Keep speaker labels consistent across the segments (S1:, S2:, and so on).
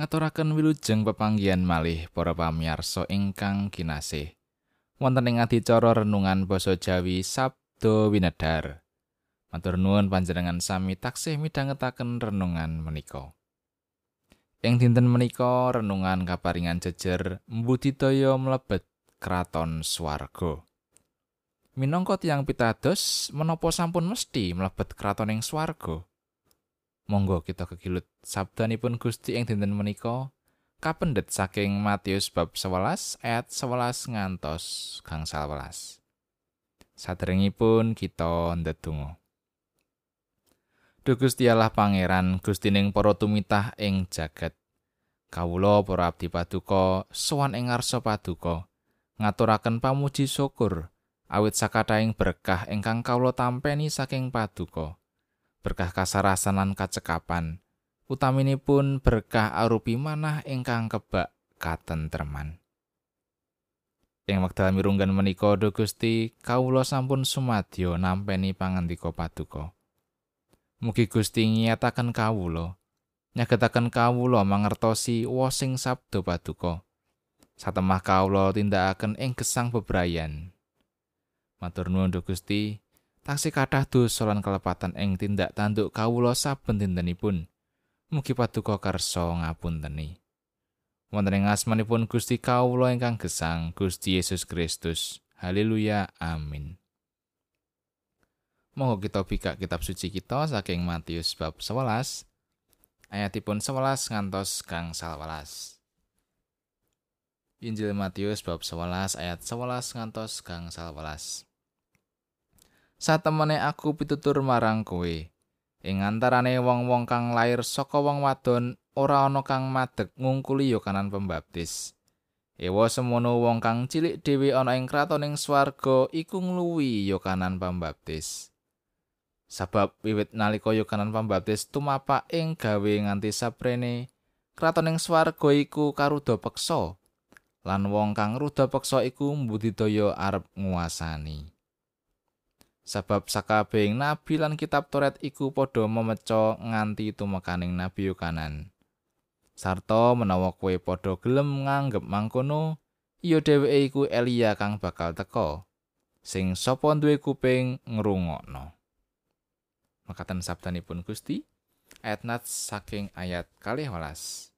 S1: ngaturaken wilujeng pepanggihan malih para pamirsa ingkang kinasih. Wonten ing adicara renungan basa Jawi Sabdo Winedar. Matur nuwun panjenengan sami taksih midhangetaken renungan menika. Ing dinten menika renungan kaparingan jejer mbudidaya mlebet kraton swarga. Minangka tiyang pitados menapa sampun mesti mlebet kraton ing swarga? Monggo kita kegilut sabdanipun Gusti ing dinten menika kapendhet saking Matius bab 11 ayat 11 ngantos gangsal 11. Saderengipun kita ndedonga. Duh Gusti Allah Pangeran Gustining para tumitah ing jagat. Kawula para abdi paduka sowan ing ngarsa paduka ngaturaken pamuji syukur awit sakathahing berkah ingkang kawula tampeni saking paduka. Berkah kasarasanan kacekapan utaminipun berkah arupi manah ingkang kebak katentreman. Ing wekdal mirunggan menika Gusti kawula sampun sumadyo nampeni pangandika paduka. Mugi Gusti ngiyataken kawula, nyagetaken kawula mangertosi wosing sabdo paduka. Satemah kawula tindakaken ing gesang bebrayan. Matur nuwun Gusti, taksih kathah dosa lan kelepatan ing tindak tanduk kawula saben dintenipun. Mugi paduka kersa ngapunteni. Wonten ing asmanipun Gusti kawula ingkang gesang, Gusti Yesus Kristus. Haleluya. Amin. Monggo kita bikak kitab suci kita saking Matius bab 11 ayatipun 11 ngantos kang 11. Injil Matius bab 11 ayat 11 ngantos kang 11. Satemene aku pitutur marang kowe ing antarane wong-wong kang lair saka wong wadon ora ana kang madeg ngungkuli Yohanan Pembaptis. Ewa semono wong kang cilik dhewe ana ing kratoning swarga iku ngluwi Yohanan Pembaptis. Sabab wiwit nalika Yohanan Pambaptis tumapak ing gawe nganti saprene kratoning swarga iku karuda peksa lan wong kang ruda peksa iku mbudidaya arep nguasani. Sabab sakabehing nabi lan kitab Toret iku padha memeco nganti tumekaning nabi Yohanan. Sarta menawa kowe padha gelem nganggep mangkono, iya dheweke iku Elia kang bakal teka. Sing sapa duwe kuping ngrungokno. makaten sabdanipun Gusti ayat nat saking ayat kali welas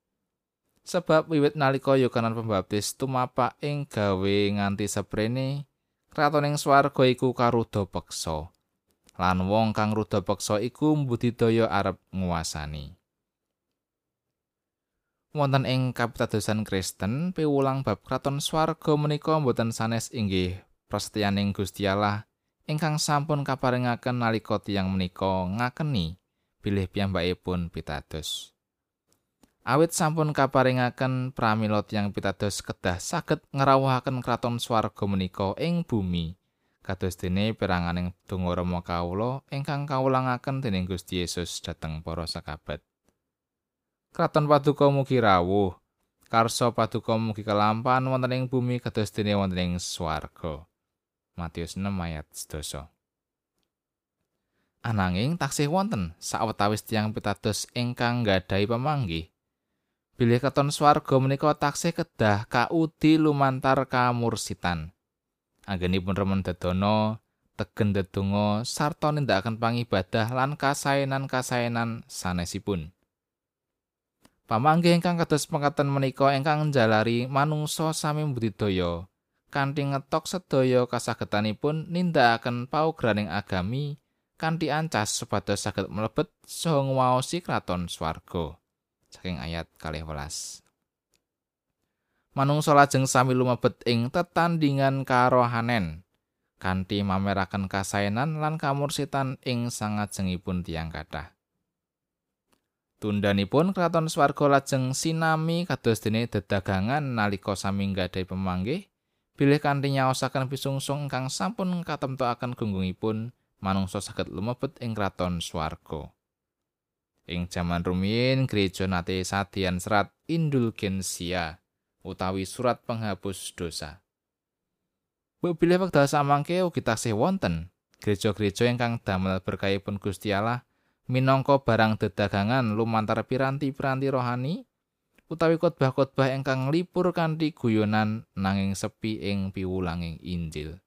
S1: sebab wiwit nalika Yohanan Pembaptis tumapak ing gawe nganti seprene kratoning swarga iku karuda peksa lan wong kang ruda peksa iku mbudidaya arep nguasani wonten ing kapitadosan Kristen piwulang bab kraton swarga menika boten sanes inggih prasetyaning Gusti Allah ingkang sampun kaparingaken nalika tiyang menika ngakeni bilih piyambakipun pitados. Awit sampun kaparingaken pramila tiyang pitados kedah saged ngrawuhaken kraton swarga menika ing bumi. Kados dene peranganing donga Rama kawula ingkang kawulangaken dening Gusti Yesus dhateng para sakabat. Kraton paduka mugi rawuh, karsa paduka mugi kelampahan wonten ing bumi kados dene wonten ing swarga. Matius 6 ayat 12. Ananging taksih wonten sawetawis tiyang pitados ingkang nggadahi pamanggih. Bilih keton swarga menika taksih kedah kaudi lumantar kamursitan. Anggenipun remen dedono, tegen dedonga sarta nindakaken pangibadah lan kasaenan-kasaenan sanesipun. Pamanggih ingkang kados pengkaten menika ingkang njalari manungsa sami budidaya kanthi ngetok sedaya kasagetanipun nindakaken paugraning agami kanthi ancas supados saged mlebet saha ngwaosi kraton swarga saking ayat 12 Manungsa lajeng sami lumebet ing tetandingan karohanen kanthi mameraken kasaenan lan kamursitan ing sangajengipun tiang kathah. Tundanipun kraton swarga lajeng sinami kados dene dedagangan nalika sami nggadahi pemanggih bilih kanthi nyaosaken pisungsung ingkang sampun katemtokaken gunggungipun manungsa saged lumebet ing kraton swarga. Ing jaman rumiyin gereja nate sadian serat indulgensia utawi surat penghapus dosa. Bilih wekdal samangke ugi taksih wonten gereja-gereja ingkang damel berkahipun Gusti Allah minangka barang dedagangan lumantar piranti-piranti rohani utawi khotbah-khotbah ingkang lipur kanthi guyonan nanging sepi ing piwulanging Injil.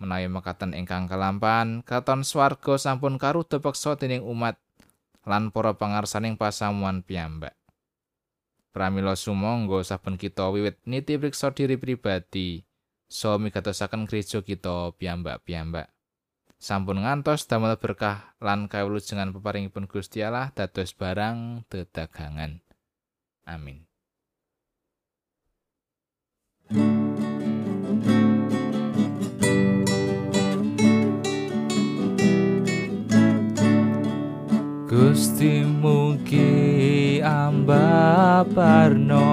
S1: Menawi mekaten ingkang kelampan, katon swarga sampun karuda peksa dening umat lan para pangarsaning pasamuan piyambak. Pramila sumangga saben kita wiwit niti priksa diri pribadi, so migatosaken gereja kita piyambak-piyambak. sampun ngantos damel berkah lan kawulujengan peparingipun Gusti Allah dados barang dedagangan. Amin. Mugi ambaparno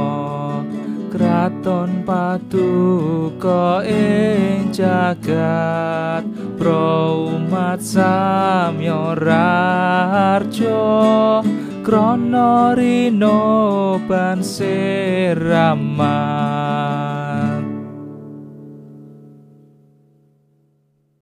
S1: kraton paduka ing jagat pro umat samya rarjo krana rino ban